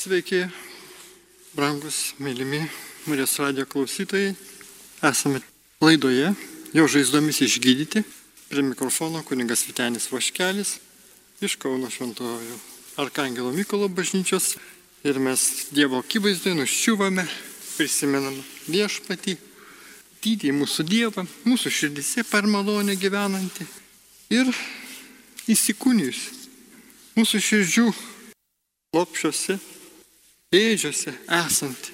Sveiki, brangus, mylimi Marijos radio klausytojai. Esame laidoje, jo žaizdomis išgydyti. Prie mikrofono kuningas Vitenis Vaškelis iš Kauno Šventojo Arkangelo Mykolo bažnyčios. Ir mes Dievo akivaizdoje nuščiuvame, prisimenam viešpatį, didį mūsų Dievą, mūsų širdise per malonę gyvenantį ir įsikūnijusi mūsų širdžių lopšiuose, ėdžiuose esanti.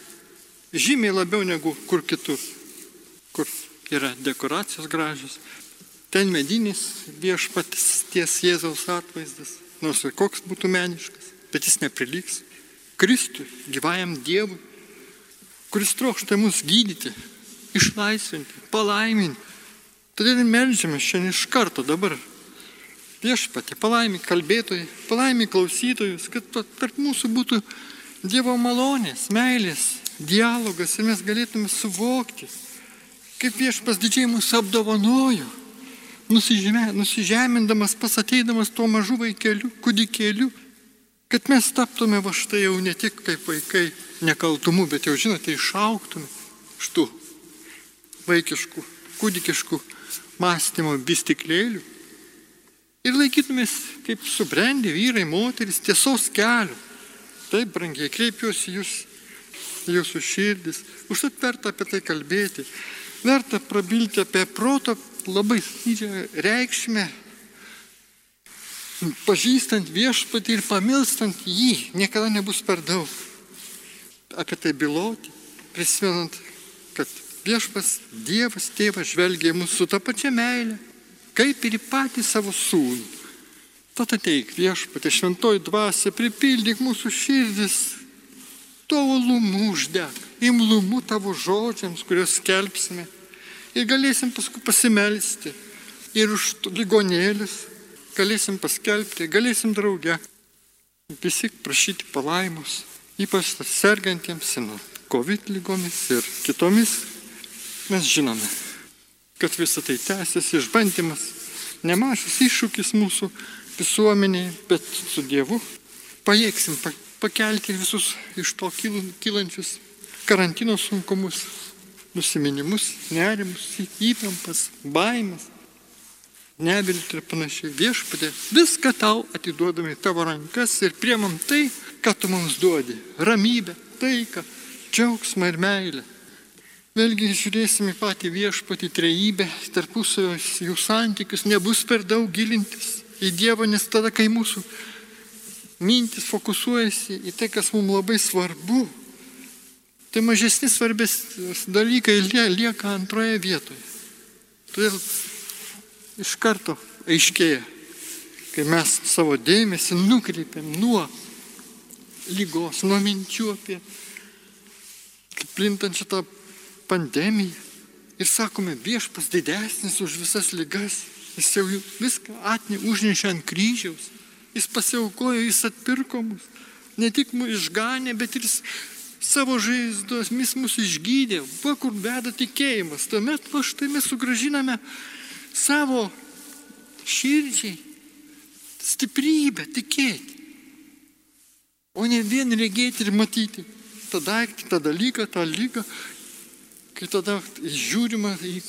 Žymiai labiau negu kur kitur, kur yra dekoracijos gražios. Ten medinis viešpatis ties Jėzaus atvaizdas, nors ir koks būtų meniškas, bet jis nepriliks. Kristui, gyvajam Dievui, kuris trokšta mus gydyti, išlaisvinti, palaiminti. Todėl melžiame šiandien iš karto dabar viešpatį, palaimį kalbėtojai, palaimį klausytojus, kad tarp mūsų būtų Dievo malonės, meilės, dialogas ir mes galėtume suvokti, kaip viešpas didžiai mūsų apdovanojo, nusižemė, nusižemindamas, pasateidamas tuo mažu vaikeliu, kūdikėliu, kad mes taptume va štai jau ne tik kaip vaikai nekaltumu, bet jau žinote, išauktume iš tų vaikiškų, kūdikiškų mąstymo bistiklėlių ir laikytumės kaip subrendę vyrai, moteris tiesos kelių. Taip, brangiai, kreipiuosi jūs, jūsų širdis. Užtat verta apie tai kalbėti. Verta prabilti apie proto labai didžią reikšmę, pažįstant viešpatį ir pamilstant jį. Niekada nebus per daug. Apie tai biloti, prisimenant, kad viešpas Dievas, tėvas žvelgia į mūsų su tą pačią meilę, kaip ir į patį savo sūnų. Tad ateik viešpatė šventoji dvasia, pripildyk mūsų širdis, to uolumu uždeg, imlumu tavo žodžiams, kuriuos skelbsime. Ir galėsim paskui pasimelsti. Ir už ligonėlius galėsim paskelbti, galėsim drauge. Visi prašyti palaimus, ypač sergantiems nuo COVID lygomis ir kitomis. Mes žinome, kad visą tai tęsiasi išbandymas, nemažas iššūkis mūsų visuomeniai, bet su Dievu pajėgsim pakelti visus iš to kylančius karantino sunkumus, nusiminimus, nerimus, įtampas, baimės, nevilti ir panašiai. Viešpatė, viską tau atiduodame į tavo rankas ir priemam tai, ką tu mums duodi - ramybę, taiką, džiaugsmą ir meilę. Vėlgi žiūrėsime patį viešpatį trejybę, tarpusavio jų santykius, nebus per daug gilintis į Dievą, nes tada, kai mūsų mintis fokusuojasi į tai, kas mums labai svarbu, tai mažesni svarbės dalykai lieka antroje vietoje. Todėl iš karto aiškėja, kai mes savo dėmesį nukreipiam nuo lygos, nuo minčių apie plintančią tą pandemiją ir sakome, viešpas didesnis už visas lygas, jis jau viską atnė, užnešė ant kryžiaus, jis pasiaukojo, jis atpirko mus, ne tik mūsų išganė, bet ir savo žaizdos, mis mus išgydė, va kur veda tikėjimas, tuomet va štai mes sugražiname savo širdžiai stiprybę tikėti, o ne vien regėti ir matyti tą daiktą, tą dalyką, tą lygą, kai tada žiūrima į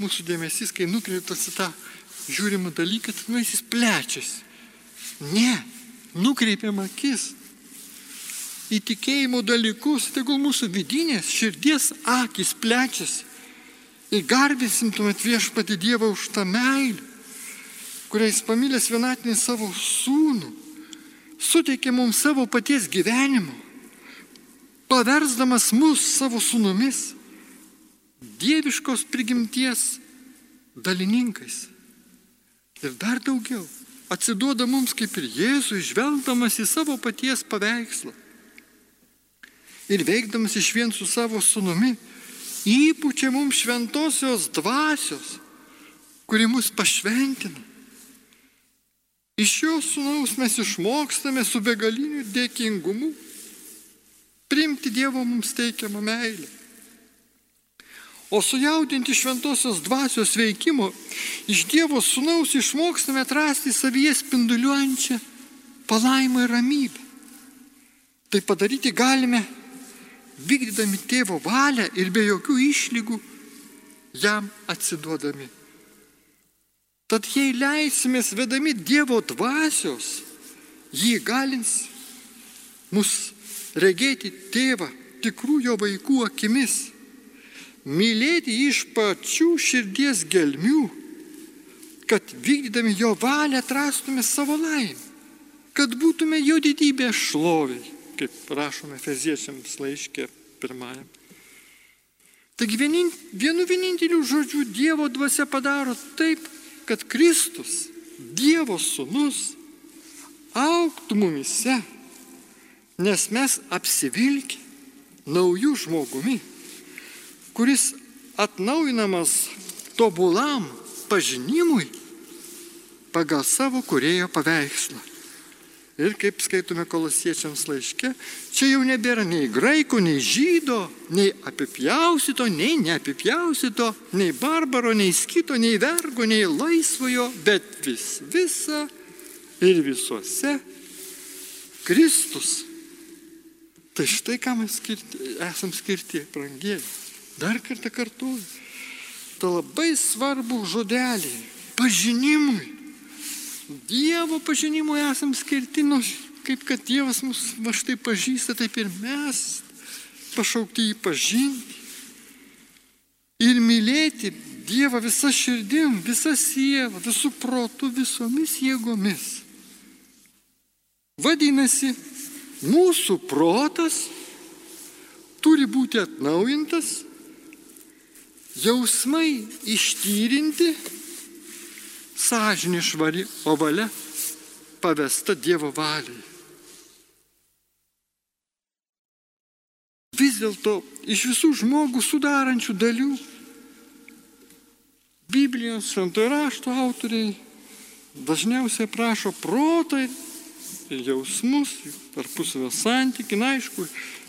mūsų dėmesys, kai nukreiptas į tą žiūrimą dalyką, tada jis plečiasi. Ne, nukreipiam akis į tikėjimo dalykus, tegul mūsų vidinės širdies akis plečiasi. Ir garbėsim tuomet viešpati Dievą už tą meilę, kuriais pamilęs vienatinį savo sūnų, suteikė mums savo paties gyvenimo, paversdamas mus savo sūnumis dieviškos prigimties dalininkais. Ir dar daugiau, atsiduoda mums kaip ir Jėzui, žvelgdamas į savo paties paveikslą. Ir veikdamas iš vien su savo sunumi, įpučia mums šventosios dvasios, kuri mus pašventina. Iš jo sunaus mes išmokstame su begaliniu dėkingumu priimti Dievo mums teikiamą meilę. O sujaudinti šventosios dvasios veikimo iš Dievo sunaus išmokstame atrasti savyje spinduliuojančią palaimą ir ramybę. Tai padaryti galime vykdydami tėvo valią ir be jokių išlygų jam atsiduodami. Tad jei leisimės vedami Dievo dvasios, jį galins mus regėti tėvą tikrų jo vaikų akimis, mylėti iš pačių širdies gelmių, kad vykdydami jo valią atrastume savo laimę, kad būtume jo didybė šloviai kaip rašome Feziečiams laiškė pirmajam. Taigi vienin, vienu vieninteliu žodžiu Dievo dvasia padaro taip, kad Kristus, Dievo sūnus, auktų mumise, nes mes apsivilkę naujų žmogumi, kuris atnaujinamas tobulam pažinimui pagal savo kurėjo paveikslą. Ir kaip skaitome kolosiečiams laiške, čia jau nebėra nei graiko, nei žydo, nei apipjausito, nei neapipjausito, nei barbaro, nei skito, nei vergo, nei laisvojo, bet vis visa ir visuose Kristus. Tai štai ką mes skirti, esam skirti, brangieji. Dar kartą kartuoju. Tai labai svarbu žodelį pažinimui Dievo pažinimui esam skirti, nu, kaip kad Dievas mus va štai pažįsta, taip ir mes pašaukti jį pažinti. Ir mylėti Dievą visą širdim, visą sielą, visų protų, visomis jėgomis. Vadinasi, mūsų protas turi būti atnaujintas, jausmai ištyrinti sąžinė švari, o valia pavesta Dievo valiai. Vis dėlto iš visų žmogų sudarančių dalių Biblijos šventojo rašto autoriai dažniausiai prašo protą ir jausmus, tarpusavio santykių, na aišku,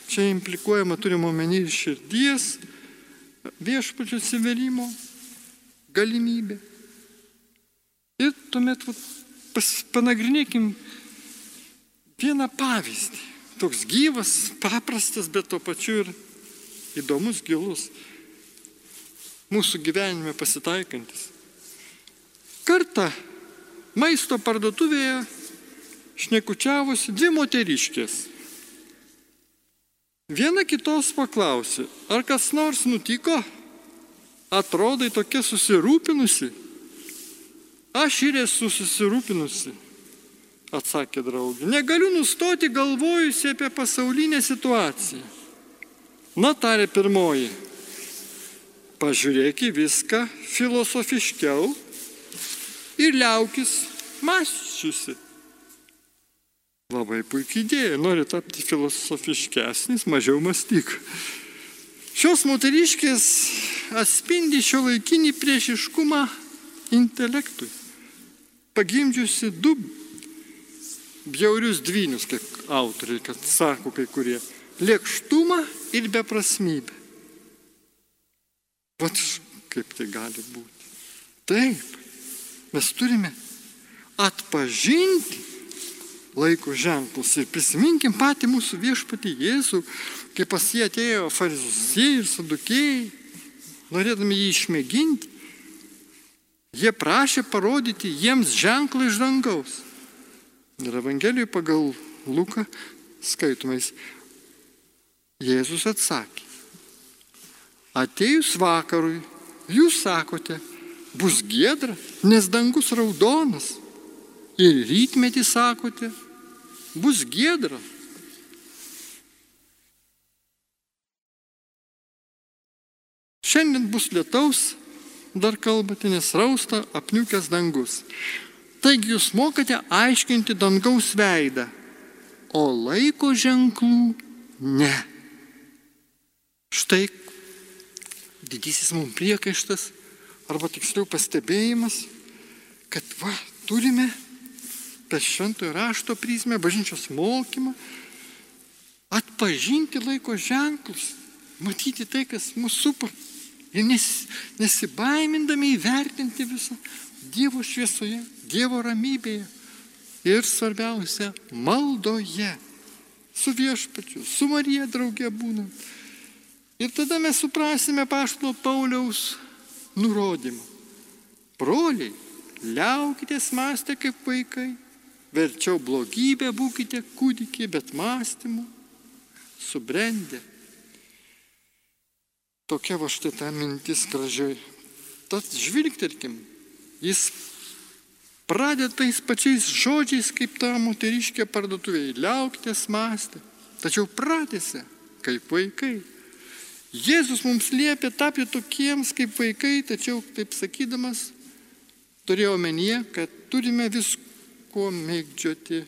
čia implikuojama turimo omeny ir širdies viešpačio atsiverimo galimybė. Ir tuomet va, pas, panagrinėkim vieną pavyzdį. Toks gyvas, paprastas, bet tuo pačiu ir įdomus, gilus. Mūsų gyvenime pasitaikantis. Kartą maisto parduotuvėje šnekučiavosi dvi moteriškės. Viena kitos paklausė, ar kas nors nutiko, atrodai tokia susirūpinusi. Aš ir esu susirūpinusi, atsakė draugė. Negaliu nustoti galvojusi apie pasaulinę situaciją. Na, tarė pirmoji. Pažiūrėk į viską filosofiškiau ir liaukis mąsčiusi. Labai puikiai idėja, nori tapti filosofiškesnis, mažiau mąstyk. Šios moteriškės atspindi šio laikinį priešiškumą intelektui pagimdžiusi du bjaurius dvynius, kaip autoriai, kad sako kai kurie. Lėkštumą ir beprasmybę. Vat kaip tai gali būti. Taip, mes turime atpažinti laiko ženklus ir prisiminkim patį mūsų viešpatį Jėzų, kai pas jį atėjo farizusėjai ir sadukėjai, norėdami jį išmėginti, Jie prašė parodyti jiems ženklą iš dangaus. Ir Evangelijoje pagal Luką skaitomais Jėzus atsakė. Atėjus vakarui, jūs sakote, bus gėdra, nes dangus raudonas. Ir rytmetį sakote, bus gėdra. Šiandien bus lietaus dar kalbate, nes rausta apniukęs dangus. Taigi jūs mokate aiškinti dangaus veidą, o laiko ženklų ne. Štai didysis mums priekaištas, arba tiksliau pastebėjimas, kad va, turime per šventojo rašto prizmę, bažnyčios mokymą, atpažinti laiko ženklus, matyti tai, kas mūsų supa, Ir nes, nesibaimindami įvertinti visą Dievo šviesoje, Dievo ramybėje ir svarbiausia, maldoje su viešpačiu, su Marija draugė būnant. Ir tada mes suprasime pašto Pauliaus nurodymą. Broliai, liaukitės mąstę kaip vaikai, verčiau blogybę būkite kūdikiai, bet mąstymu subrendę. Tokia va štai ta mintis gražiai. Tad žvilgterkim, jis pradeda tais pačiais žodžiais, kaip ta moteriškė parduotuvėje. Liauktės mąstė, tačiau pratėse kaip vaikai. Jėzus mums liepia tapti tokiems kaip vaikai, tačiau taip sakydamas turėjo omenyje, kad turime visko mėgdžioti.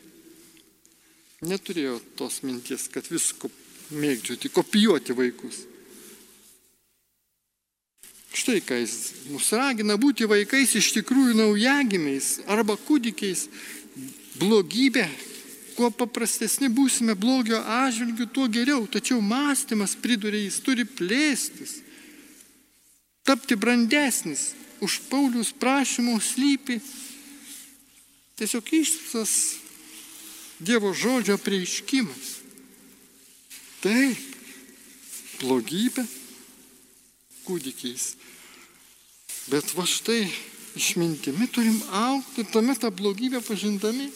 Neturėjo tos minties, kad visko mėgdžioti, kopijuoti vaikus. Štai ką jis mus ragina būti vaikais iš tikrųjų naujagimiais arba kūdikiais. Blogybė, kuo paprastesni būsime blogio atžvilgių, tuo geriau. Tačiau mąstymas, pridurė, jis turi plėstis, tapti brandesnis. Už Paulius prašymų slypi tiesiog ištisas Dievo žodžio prieiškimas. Taip, blogybė kūdikiais. Bet va štai išmintimi turim aukti, tuomet tą blogybę pažindami,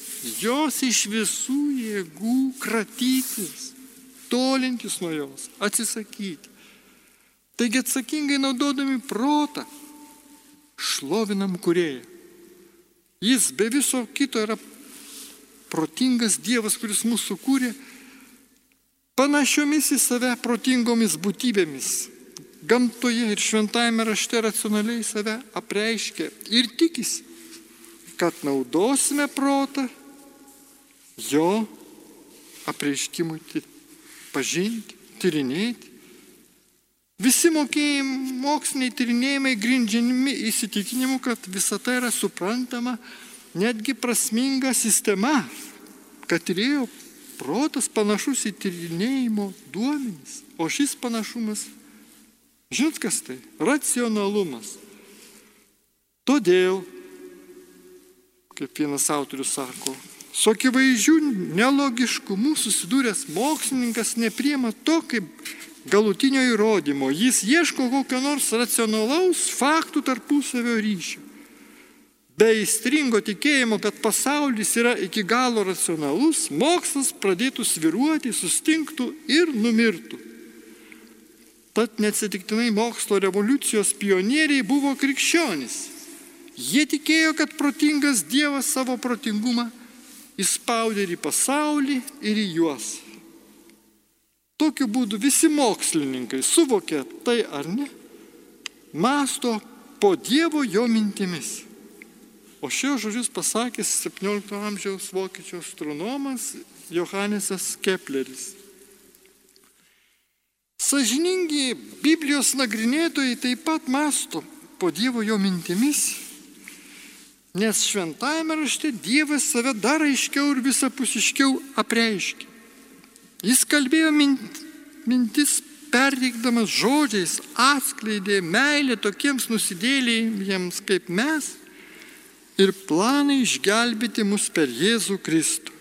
jos iš visų jėgų kratytis, tolintis nuo jos, atsisakyti. Taigi atsakingai naudodami protą, šlovinam kurėją. Jis be viso kito yra protingas Dievas, kuris mūsų kūrė panašiomis į save protingomis būtybėmis, gamtoje ir šventajame rašte racionaliai save apreiškia ir tikisi, kad naudosime protą jo apreiškimui pažinti, tyrinėti. Visi mokėjimai, moksliniai tyrinėjimai grindžiami įsitikinimu, kad visa tai yra suprantama, netgi prasminga sistema, kad turėjo protas panašus į tyrinėjimo duomenys, o šis panašumas Žinot kas tai? Racionalumas. Todėl, kaip vienas autorius sako, su akivaizdžiu nelogiškumu susidūręs mokslininkas nepriema to kaip galutinio įrodymo. Jis ieško kokio nors racionalaus faktų tarpusavio ryšio. Be įstringo tikėjimo, kad pasaulis yra iki galo racionalus, mokslas pradėtų sviruoti, sustinktų ir numirtų. Tad neatsitiktinai mokslo revoliucijos pionieriai buvo krikščionys. Jie tikėjo, kad protingas Dievas savo protingumą įspaudė ir į pasaulį, ir į juos. Tokiu būdu visi mokslininkai suvokė tai ar ne, masto po Dievo jo mintimis. O šios žodžius pasakęs 17 amžiaus vokiečių astronomas Johannesas Kepleris. Sažiningi Biblijos nagrinėtojai taip pat masto po Dievo jo mintimis, nes šventajame rašte Dievas save dar aiškiau ir visapusiškiau apreiškia. Jis kalbėjo mintis perteikdamas žodžiais, atskleidė meilę tokiems nusidėlėjams kaip mes ir planą išgelbėti mus per Jėzų Kristų.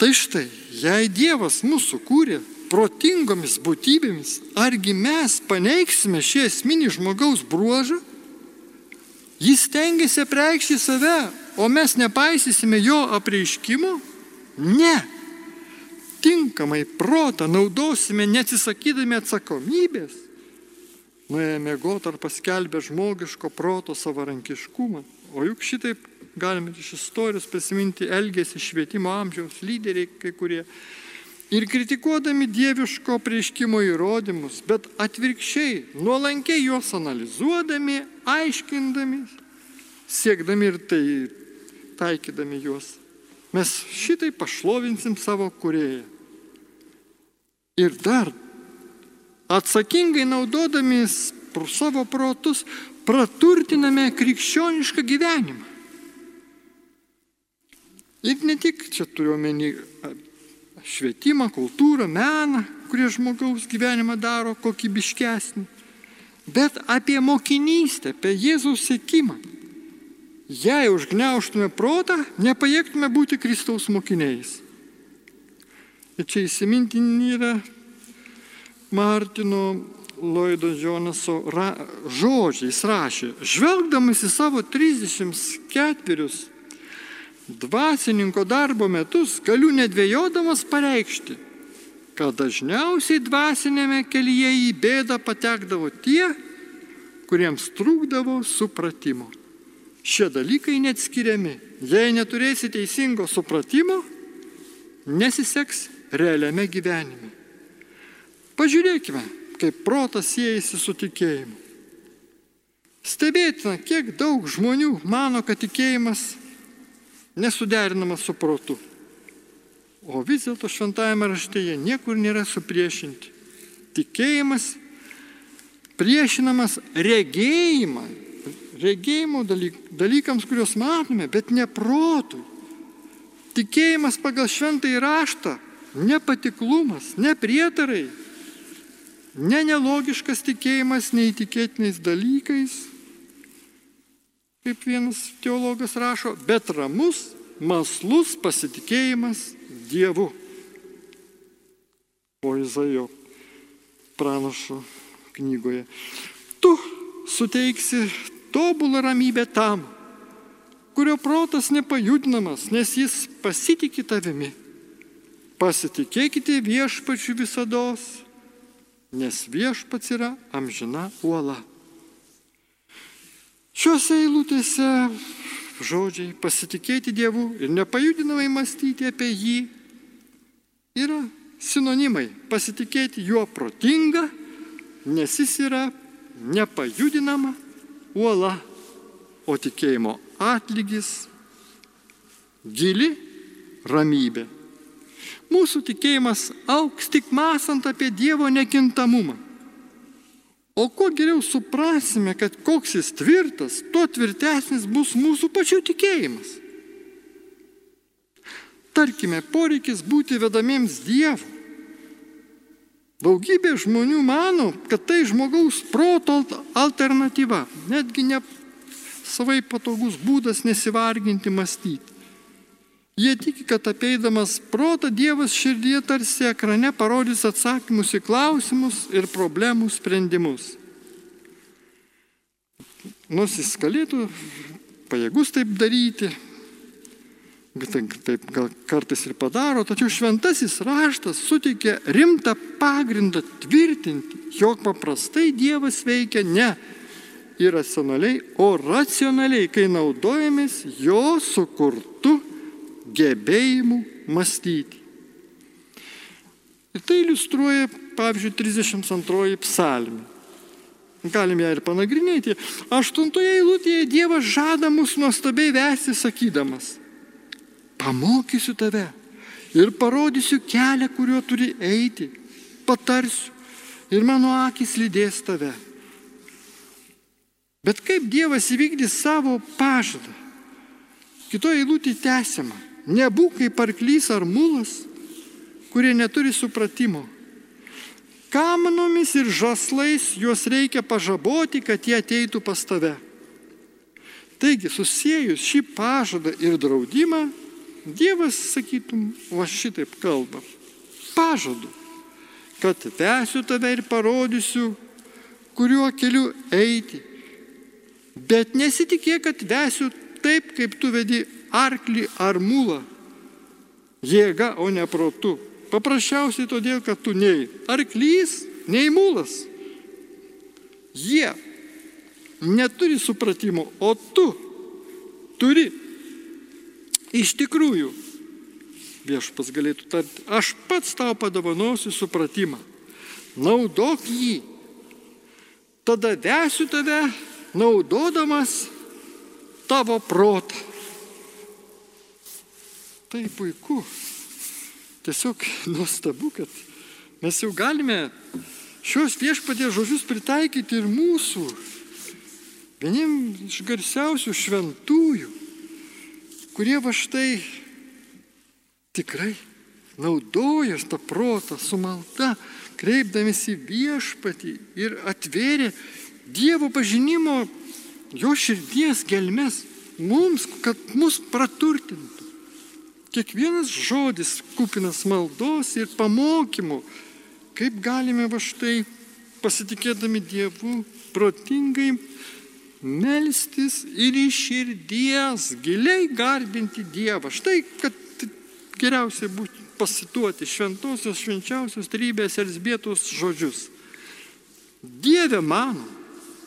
Tai štai, jei Dievas mūsų kūrė protingomis būtybėmis, argi mes paneigsime šį esminį žmogaus bruožą? Jis tengiasi apreikšti save, o mes nepaisysime jo apreiškimo? Ne. Tinkamai protą naudosime neatsisakydami atsakomybės. Nuėjome mėgoti ar paskelbę žmogiško proto savarankiškumą. O juk šitaip galime iš istorijos prisiminti elgesį švietimo amžiaus lyderiai, kai kurie ir kritikuodami dieviško prieškimo įrodymus, bet atvirkščiai, nuolankiai juos analizuodami, aiškindami, siekdami ir tai taikydami juos, mes šitai pašlovinsim savo kurėją. Ir dar atsakingai naudodami savo protus praturtiname krikščionišką gyvenimą. Ir ne tik čia turiu omeny švietimą, kultūrą, meną, kurie žmogaus gyvenimą daro kokybiškesnį, bet apie mokinystę, apie Jėzaus sėkimą. Jei užgneuštume protą, nepajėgtume būti Kristaus mokiniais. Ir čia įsimintini yra Martino Loido Jonaso ra, žodžiai, jis rašė, žvelgdamas į savo 34 dvasininko darbo metus, galiu nedvėjodamas pareikšti, kad dažniausiai dvasinėme kelyje į bėdą patekdavo tie, kuriems trūkdavo supratimo. Šie dalykai neatskiriami. Jei neturėsi teisingo supratimo, nesiseks realiame gyvenime. Pažiūrėkime, kaip protas siejasi su tikėjimu. Stebėtina, kiek daug žmonių mano, kad tikėjimas nesuderinamas su protu. O vis dėlto šventajame raštėje niekur nėra supriešinti. Tikėjimas priešinamas regėjimą, regėjimo dalyk, dalykams, kuriuos matome, bet ne protui. Tikėjimas pagal šventąjį raštą, nepatiklumas, ne prietarai, ne nelogiškas tikėjimas neįtikėtiniais dalykais, kaip vienas teologas rašo, bet ramus, maslus pasitikėjimas Dievu. O Izaijo pranašo knygoje. Tu suteiksi tobulą ramybę tam, kurio protas nepajudinamas, nes jis pasitikė tavimi. Pasitikėkite viešpačiu visada, nes viešpats yra amžina uola. Šiuose eilutėse žodžiai pasitikėti Dievu ir nepajudinamai mąstyti apie jį yra sinonimai. Pasitikėti juo protinga, nes jis yra nepajudinama uola, o tikėjimo atlygis gili ramybė. Mūsų tikėjimas auks tik mąstant apie Dievo nekintamumą. O kuo geriau suprasime, kad koks jis tvirtas, tuo tvirtesnis bus mūsų pačių tikėjimas. Tarkime, poreikis būti vedamiems Dievu. Daugybė žmonių mano, kad tai žmogaus proto alternatyva, netgi ne savai patogus būdas nesivarginti mąstyti. Jie tiki, kad apeidamas protą Dievas širdie tarsi ekrane parodys atsakymus į klausimus ir problemų sprendimus. Nors jis galėtų pajėgus taip daryti, taip gal kartais ir padaro, tačiau šventasis raštas suteikia rimtą pagrindą tvirtinti, jog paprastai Dievas veikia ne iracionaliai, o racionaliai, kai naudojamės jo sukurtu gebėjimu mąstyti. Ir tai iliustruoja, pavyzdžiui, 32 psalmė. Galime ją ir panagrinėti. Aštuntoje eilutėje Dievas žada mus nuostabiai vesti sakydamas, pamokysiu tave ir parodysiu kelią, kuriuo turi eiti, patarsiu ir mano akis lydės tave. Bet kaip Dievas įvykdys savo pažadą? Kitoje eilutėje tęsiama. Nebūk kaip arklys ar mulas, kurie neturi supratimo. Kamanomis ir žaslais juos reikia pažaboti, kad jie ateitų pas tave. Taigi, susijęs šį pažadą ir draudimą, Dievas, sakytum, va šitaip kalba. Pažadu, kad vesiu tave ir parodysiu, kuriuo keliu eiti. Bet nesitikėk, kad vesiu taip, kaip tu vedi arklį ar mulą. Jėga, o ne protu. Paprasčiausiai todėl, kad tu nei arklys, nei mulas. Jie neturi supratimo, o tu turi. Iš tikrųjų, viešpas galėtų tarti, aš pats tau padovanosiu supratimą. Naudok jį. Tada vesiu tave, naudodamas tavo protą. Tai puiku. Tiesiog nuostabu, kad mes jau galime šios viešpatės žodžius pritaikyti ir mūsų, vieniem iš garsiausių šventųjų, kurie va štai tikrai naudoja tą protą su malda, kreipdamėsi viešpatį ir atvėrė Dievo pažinimo, jo širdies gelmes mums, kad mus praturtintų. Kiekvienas žodis kupinas maldos ir pamokymų, kaip galime va štai pasitikėdami Dievu protingai melstis ir iš širdies giliai garbinti Dievą. Štai, kad geriausiai būtų pasituoti šventosios švenčiausios trybės Elsbietos žodžius. Dieve mano,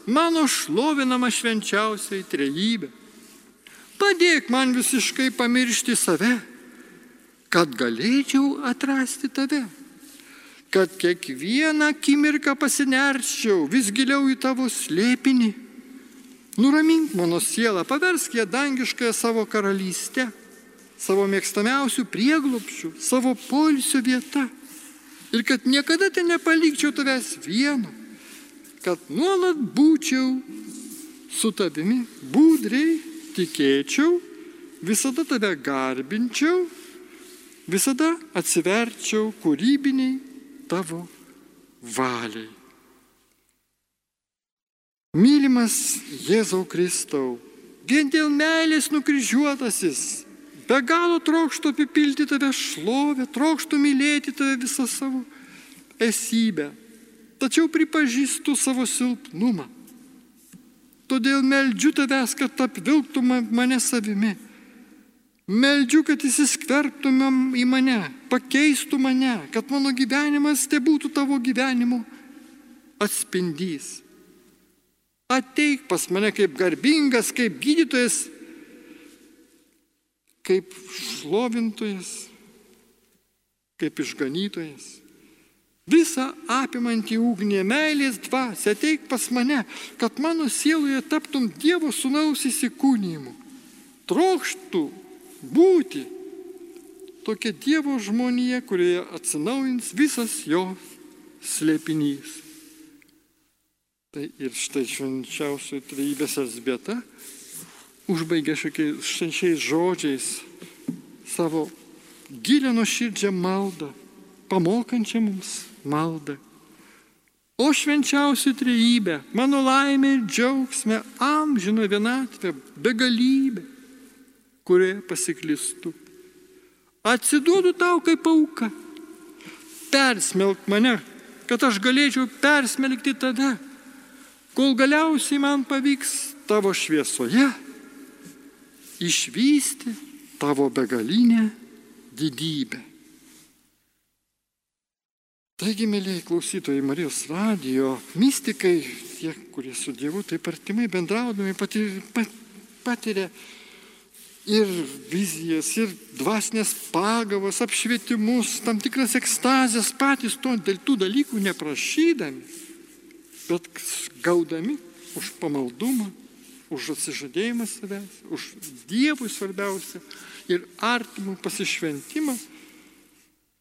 mano šlovinama švenčiausiai trejybė. Padėk man visiškai pamiršti save kad galėčiau atrasti tave, kad kiekvieną akimirką pasinerčiau vis giliau į tavo slėpinį. Nuramink mano sielą, paversk ją dangiškąją savo karalystę, savo mėgstamiausių prieglopščių, savo polisio vieta. Ir kad niekada ten nepalikčiau tavęs vieno, kad nuolat būčiau su tavimi, būdriai tikėčiau, visada tave garbinčiau visada atsiverčiau kūrybiniai tavo valiai. Mylimas Jėzau Kristau, vien dėl meilės nukryžiuotasis, be galo trokštų apipilti tave šlovę, trokštų mylėti tave visą savo esybę, tačiau pripažįstu savo silpnumą. Todėl meldžiu tavęs, kad apvilktum mane savimi Meldžiu, kad įsiskverbtumėm į mane, pakeistų mane, kad mano gyvenimas tai būtų tavo gyvenimo atspindys. Ateik pas mane kaip garbingas, kaip gydytojas, kaip šlovintojas, kaip išganytojas. Visą apimantį ugnį meilės dvasia ateik pas mane, kad mano sieloje taptum Dievo sunaus įsikūnymu. Trokštų būti tokia Dievo žmonija, kurioje atsinaujins visas jo slėpinys. Tai ir štai švenčiausiai trejybės Elsbieta užbaigė šiais žodžiais savo gilę nuoširdžią maldą, pamokančią mums maldą. O švenčiausia trejybė, mano laimė ir džiaugsmė, amžino vienatvė, begalybė kurioje pasiklystu. Atsiduodu tau kaip auka. Persmelk mane, kad aš galėčiau persmelkti tave, kol galiausiai man pavyks tavo šviesoje išvysti tavo begalinę didybę. Taigi, mėlyje klausytojai Marijos radijo, mystikai, tie, kurie su Dievu taip artimai bendraudami patiria, ir vizijas, ir dvasinės pagavas, apšvietimus, tam tikras ekstazės patys to, dėl tų dalykų neprašydami, bet gaudami už pamaldumą, už atsižadėjimą savęs, už Dievui svarbiausia ir artimų pasišventimą,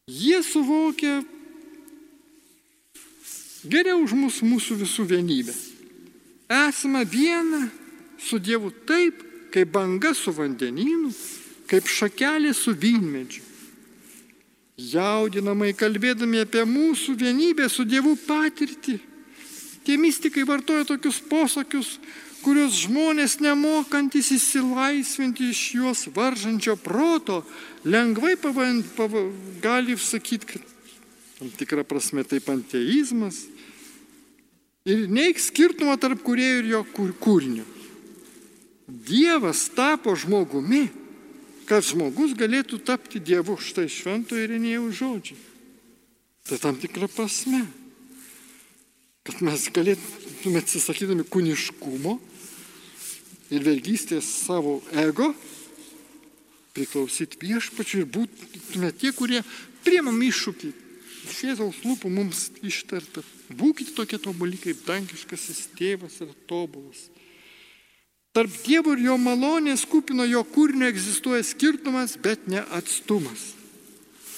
jie suvokia geriau už mūsų, mūsų visų vienybę. Esame viena su Dievu taip, kaip banga su vandenynu, kaip šakelė su vynmedžiu. Jaudinamai kalbėdami apie mūsų vienybę su Dievu patirtį, tie mystikai vartoja tokius posakius, kuriuos žmonės nemokantis įsilaisvinti iš juos varžančio proto, lengvai pavand, pav, gali sakyti, kad tam tikrą prasme tai panteizmas. Ir neik skirtumą tarp kuriejų ir jo kūrinio. Dievas tapo žmogumi, kad žmogus galėtų tapti Dievu. Štai švento Irenėjų žodžiai. Tai tam tikra prasme. Kad mes galėtume atsisakydami kūniškumo ir vergystės savo ego, priklausyti viešpačiu ir būtume tie, kurie priemam iššūkį. Iš Jėzaus lūpų mums ištarta. Būkite tokie tobuli, kaip dangiškasis tėvas yra tobulas. Tarp Dievo ir jo malonės kupino jo kūrinio egzistuoja skirtumas, bet ne atstumas.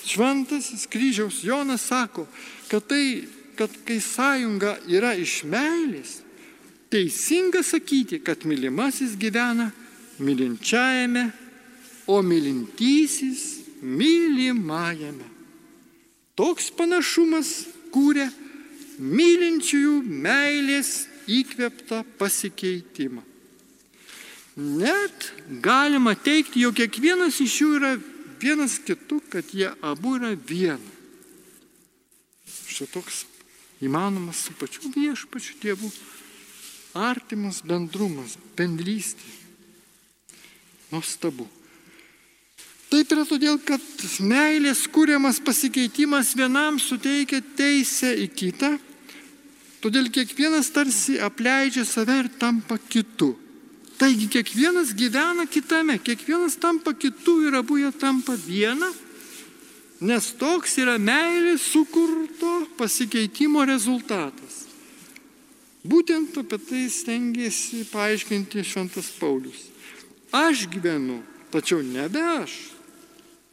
Šventasis kryžiaus Jonas sako, kad tai, kad kai sąjunga yra iš meilės, teisinga sakyti, kad mylimasis gyvena mylinčiajame, o mylintysis mylimajame. Toks panašumas kūrė mylinčiųjų meilės įkveptą pasikeitimą. Net galima teikti, jog kiekvienas iš jų yra vienas kitu, kad jie abu yra viena. Šitoks įmanomas su pačiu viešpačiu Dievu artimas bendrumas, bendrystė. Nuostabu. Taip yra todėl, kad meilės kūriamas pasikeitimas vienam suteikia teisę į kitą, todėl kiekvienas tarsi apleidžia save ir tampa kitu. Taigi kiekvienas gyvena kitame, kiekvienas tampa kitu ir abu jie tampa viena, nes toks yra meilės sukurto pasikeitimo rezultatas. Būtent apie tai stengiasi paaiškinti Šventas Paulius. Aš gyvenu, tačiau nebe aš,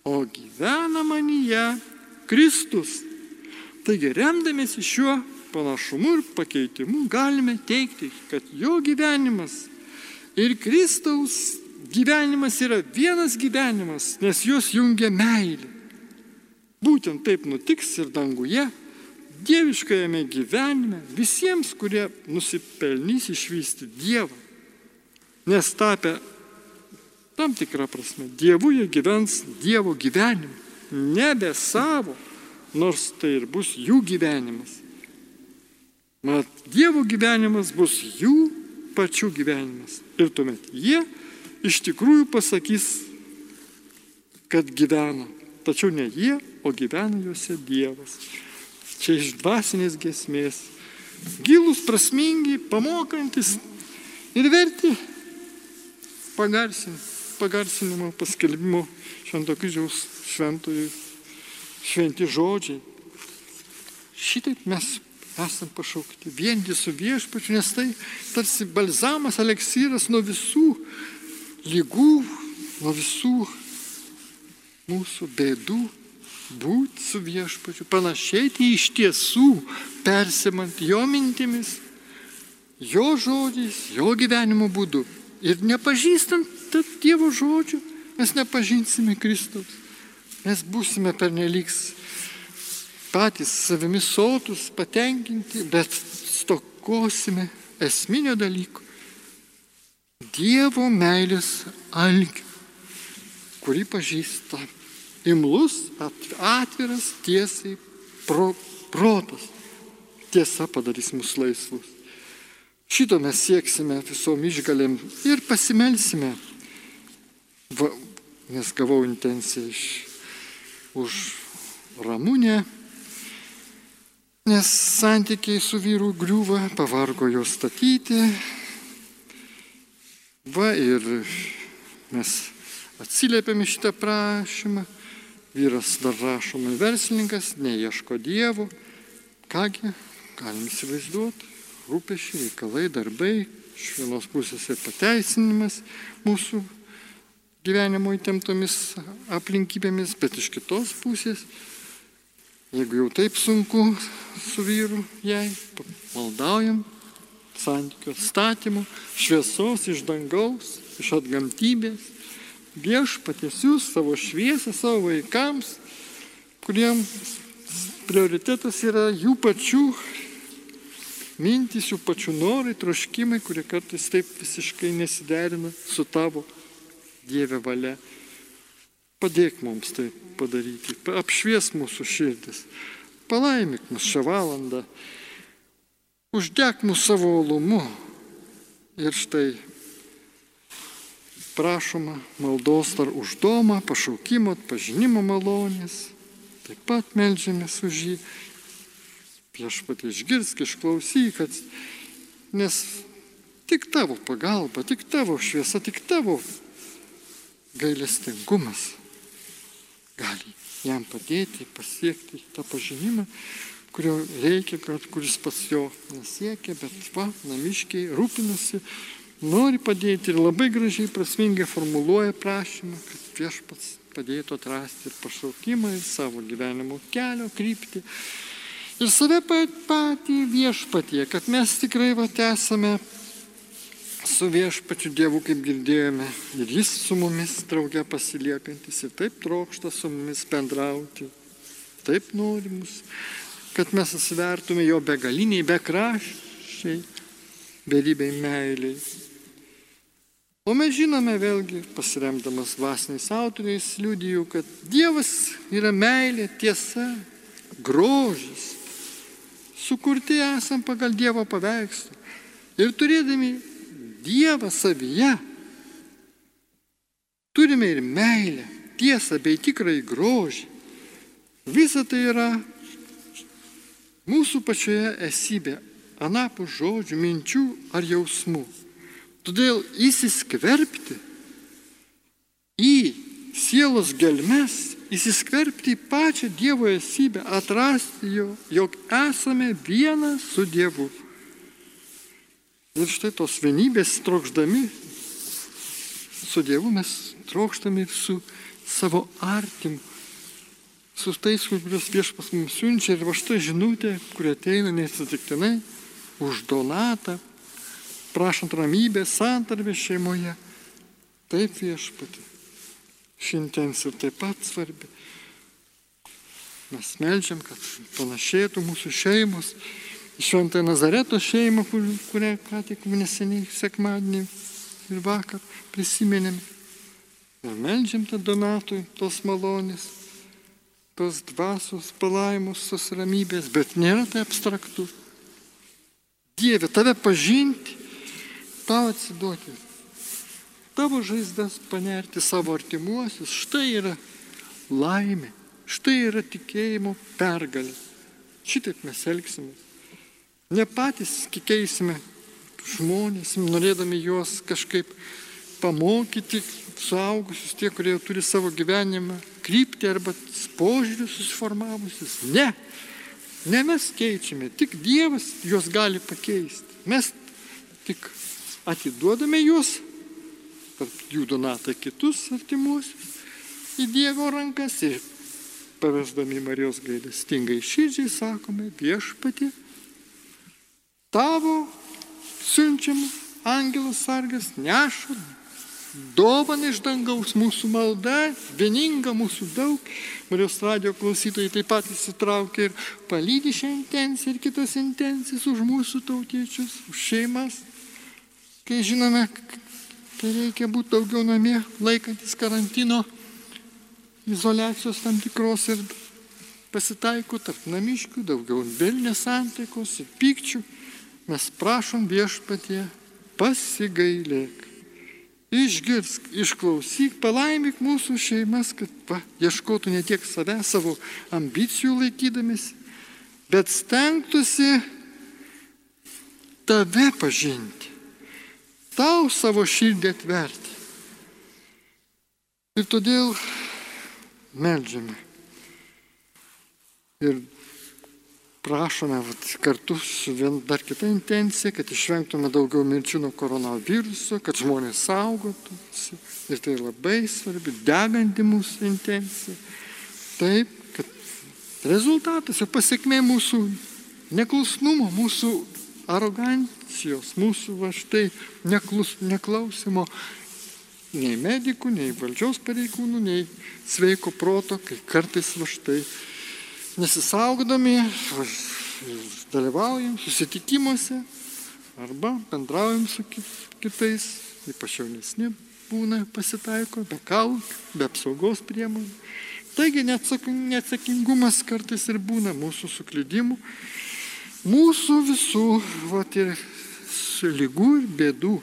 o gyvena manyje Kristus. Taigi remdamėsi šiuo panašumu ir pakeitimu galime teikti, kad jo gyvenimas ir Kristaus gyvenimas yra vienas gyvenimas, nes juos jungia meilė. Būtent taip nutiks ir danguje, dieviškajame gyvenime, visiems, kurie nusipelnys išvysti Dievą. Nes tapę tam tikrą prasme. Dievu jie gyvens Dievo gyvenimą, nebe savo, nors tai ir bus jų gyvenimas. Mat, Dievo gyvenimas bus jų pačių gyvenimas. Ir tuomet jie iš tikrųjų pasakys, kad gyvena. Tačiau ne jie, o gyvena juose Dievas. Čia iš dvasinės gesmės. Gilus, prasmingi, pamokantis ir verti pagarsinti pagarsinimo, paskelbimo Švento kryžiaus šventojų šventi žodžiai. Šitaip mes esam pašaukti vieni su viešpačiu, nes tai tarsi balzamas, eleksyras nuo visų lygų, nuo visų mūsų bėdų, būti su viešpačiu, panašėti iš tiesų, persimant jo mintimis, jo žodžiais, jo gyvenimo būdu ir nepažįstant Dievo žodžių mes nepažinsime Kristaus. Mes būsime pernelygs patys savimi sotus, patenkinti, bet stokosime esminio dalyko. Dievo meilės algį, kurį pažįsta imlus, atviras, tiesiai pro, protas. Tiesa padarys mus laisvus. Šito mes sieksime visom išgalėm ir pasimelsime va, nes gavau intenciją iš, už ramūnę, nes santykiai su vyru griūva, pavargo jo statyti. Va ir mes atsiliepėme šitą prašymą. Vyras dar rašomai verslininkas, neieško Dievo. Kągi, galim įsivaizduoti, rūpešiai, reikalai, darbai, iš vienos pusės ir pateisinimas mūsų gyvenimo įtemptomis aplinkybėmis, bet iš kitos pusės, jeigu jau taip sunku su vyru jai, maldaujam santykių atstatymų, šviesos iš dangaus, iš atgamtybės, viešpatėsius savo šviesą savo vaikams, kuriems prioritetas yra jų pačių mintys, jų pačių norai, troškimai, kurie kartais taip visiškai nesiderina su tavo Dieve valia. Padėk mums tai padaryti, apšvies mūsų širdis, palaimik mus šią valandą, uždek mūsų savo olumu. Ir štai prašoma maldos dar uždomą, pašaukimo, pažinimo malonės, taip pat melžiamės už jį. Viešpat išgirsk, išklausyk, kad nes tik tavo pagalba, tik tavo šviesa, tik tavo gailestingumas gali jam padėti pasiekti tą pažinimą, kurio reikia, kad kuris pas jo nesiekia, bet va, namiškiai rūpinasi, nori padėti ir labai gražiai, prasmingai formuluoja prašymą, kad viešpats padėtų atrasti ir pašaukimą, ir savo gyvenimo kelio kryptį, ir save patį viešpatie, kad mes tikrai va esame su viešpačiu Dievu, kaip girdėjome, ir jis su mumis drauge pasiliekantis ir taip trokšta su mumis bendrauti, taip nori mus, kad mes atsivertume jo begaliniai, bekraščiai, beribei meiliai. O mes žinome vėlgi, pasiremdamas vasiniais autoriais, liudijų, kad Dievas yra meilė, tiesa, grožis. Sukurti esam pagal Dievo paveikslą. Ir turėdami Dievą savyje, turime ir meilę, tiesą bei tikrai grožį. Visa tai yra mūsų pačioje esybė, anapų žodžių, minčių ar jausmų. Todėl įsiskverbti į sielos gelmes, įsiskverbti į pačią Dievo esybę, atrasti jo, jog esame vienas su Dievu. Ir štai tos vienybės trokšdami su Dievu mes trokštame ir su savo artimu su tais, kuriuos viešpas mums siunčia ir va štai žinutė, kurie ateina neatsitiktinai už donatą, prašant ramybės, santarvės šeimoje. Taip viešpati. Ši intencija taip pat svarbi. Mes melžiam, kad panašėtų mūsų šeimos. Šventąją Nazareto šeimą, kur, kurią ką tik neseniai sekmadienį ir vakar prisiminėme. Ir melžiam tą Donatui tos malonės tos dvasios palaimus, tos ramybės, bet nėra tai abstraktu. Dieve, tave pažinti, tau atsiduoti, tavo žaizdas panerti savo artimuosius, štai yra laimė, štai yra tikėjimo pergalė. Šitaip mes elgsime. Ne patys keisime žmonės, norėdami juos kažkaip pamokyti, suaugusius, tie, kurie turi savo gyvenimą, kryptį arba požiūrius susiformavusius. Ne. Ne mes keičiame, tik Dievas juos gali pakeisti. Mes tik atiduodame juos, tarp jų donatą kitus artimuosius, į Dievo rankas ir pavesdami Marijos gailestingai širdžiai sakome viešpatį, tavo siunčiamų angelas sargas neša dovaną iš dangaus, mūsų malda, vieninga mūsų daug. Marijos radio klausytojai taip pat įsitraukia ir palydi šią intenciją ir kitas intencijas už mūsų tautiečius, už šeimas. Kai žinome, kai reikia būti daugiau namie, laikantis karantino, izolacijos tam tikros ir pasitaiko tarp namiškių, daugiau vėl nesantaikos ir pykčių, mes prašom viešpatie pasigailėk. Išgirsk, išklausyk, palaimik mūsų šeimas, kad va, ieškotų ne tiek save, savo ambicijų laikydamėsi, bet stengtųsi tave pažinti, tau savo širdį atverti. Ir todėl melžiame. Ir prašome vat, kartu su vien dar kita intencija, kad išvengtume daugiau mirčių nuo koronaviruso, kad žmonės saugotųsi. Ir tai labai svarbi, deganti mūsų intencija. Taip, kad rezultatas ir pasiekmė mūsų neklusnumo, mūsų arogancijos, mūsų va štai neklus, neklausimo nei medikų, nei valdžios pareigūnų, nei sveiko proto, kai kartais va štai nesisaugodami, dalyvaujam susitikimuose arba bendraujam su kitais, ypač jaunesni būna pasitaiko, be kaukių, be apsaugos priemonių. Taigi neatsakingumas kartais ir būna mūsų suklydimų, mūsų visų vat, ir lygų ir bėdų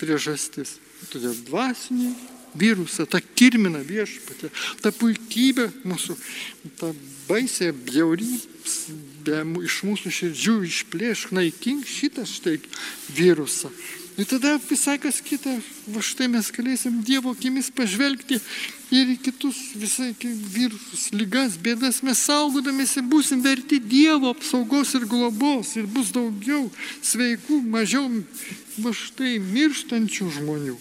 priežastis. Todėl dvasiniai virusą, tą kirminą viešpatę, tą puikybę mūsų, tą baisę bjaurybę iš mūsų širdžių išplėšk, naikink šitą štai virusą. Ir tada visai kas kita, va štai mes galėsim Dievo akimis pažvelgti ir į kitus visai virusus, lygas, bėdas, mes saugodamėsi būsim verti Dievo apsaugos ir globos. Ir bus daugiau sveikų, mažiau va štai mirštančių žmonių.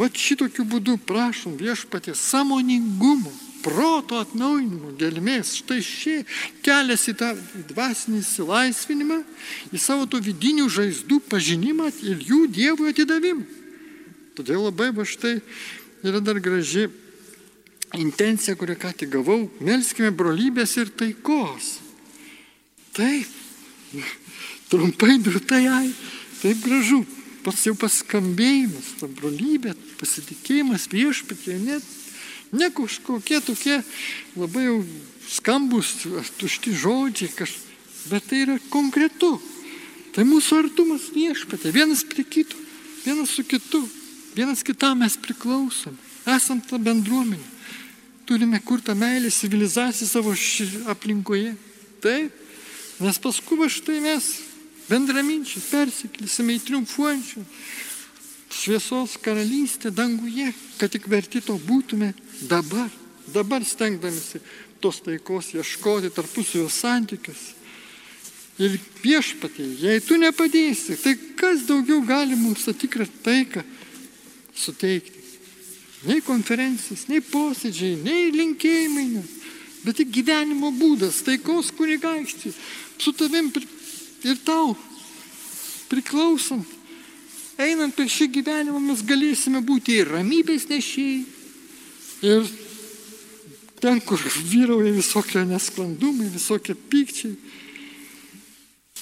Va šitokiu būdu prašom viešpatė samoningumo, proto atnaujinimo, gelmės. Štai šie kelias į tą dvasinį įsilaisvinimą, į savo tų vidinių žaizdų pažinimą ir jų Dievui atidavimą. Todėl labai va štai yra dar graži intencija, kurią ką tik gavau. Melskime brolybės ir taikos. Taip, trumpai, drūtai, ai, taip gražu. pats jau paskambėjimas, ta brolybė, pasitikėjimas viešpatie, net ne kažkokie tokie labai jau skambus, tušti žodžiai, kaž... bet tai yra konkretu. Tai mūsų artumas viešpatė, vienas prie kito, vienas su kitu, vienas kitam mes priklausom, esam ta bendruomenė. Turime kurtą meilę, civilizaciją savo aplinkoje. Taip, nes paskui štai mes bendraminčiai persikėlysime į triumfuojančių šviesos karalystę danguje, kad tik verti to būtume dabar, dabar stengdamėsi tos taikos ieškoti tarpusavio santykius. Ir viešpatie, jei tu nepadėsi, tai kas daugiau gali mums tą tikrą taiką suteikti? Nei konferencijos, nei posėdžiai, nei linkėjimai, ne. bet tik gyvenimo būdas, taikos kunigaikščiai, su tavim ir tau priklausant. Einant per šį gyvenimą mes galėsime būti ir ramybės nešėjai, ir ten, kur vyrauja visokie nesklandumai, visokie pykčiai,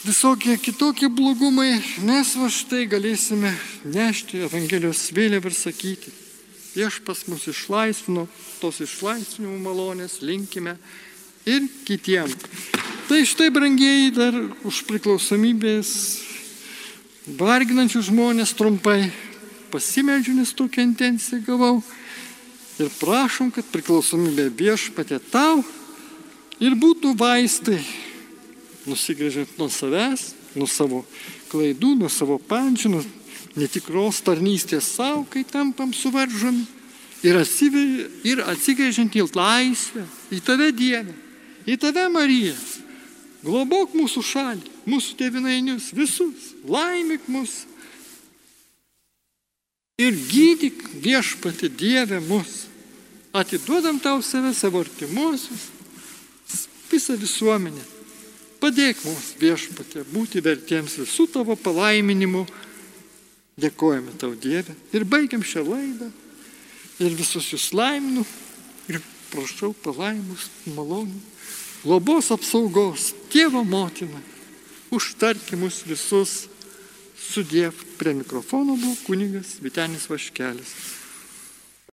visokie kitokie blogumai, mes va štai galėsime nešti Evangelijos vėliavą ir sakyti, viešpas mus išlaisvino, tos išlaisvinimo malonės linkime ir kitiems. Tai štai, brangiai, dar už priklausomybės varginančių žmonės trumpai pasimeldžiu, nes tokią intenciją gavau. Ir prašom, kad priklausomybė viešpatė tau ir būtų vaistai, nusigrėžiant nuo savęs, nuo savo klaidų, nuo savo pančių, nuo netikros tarnystės savo, kai tampam suvaržomi. Ir, atsiver, ir atsigrėžiant į laisvę, į tave Dievę, į tave Mariją. Globok mūsų šalį, mūsų tėvinainius, visus, laimik mus ir gydyk viešpati Dieve mus. Atiduodam tau save, savo artimuosius, visą visuomenę. Padėk mums viešpatė būti vertiems visų tavo palaiminimų. Dėkojame tau Dieve ir baigiam šią laidą. Ir visus jūs laiminu ir prašau palaimus, malonių, globos apsaugos, tėvo motina, užtarki mus visus Sudiev prie mikrofono buvo kunigas Vitenis Vaškelis.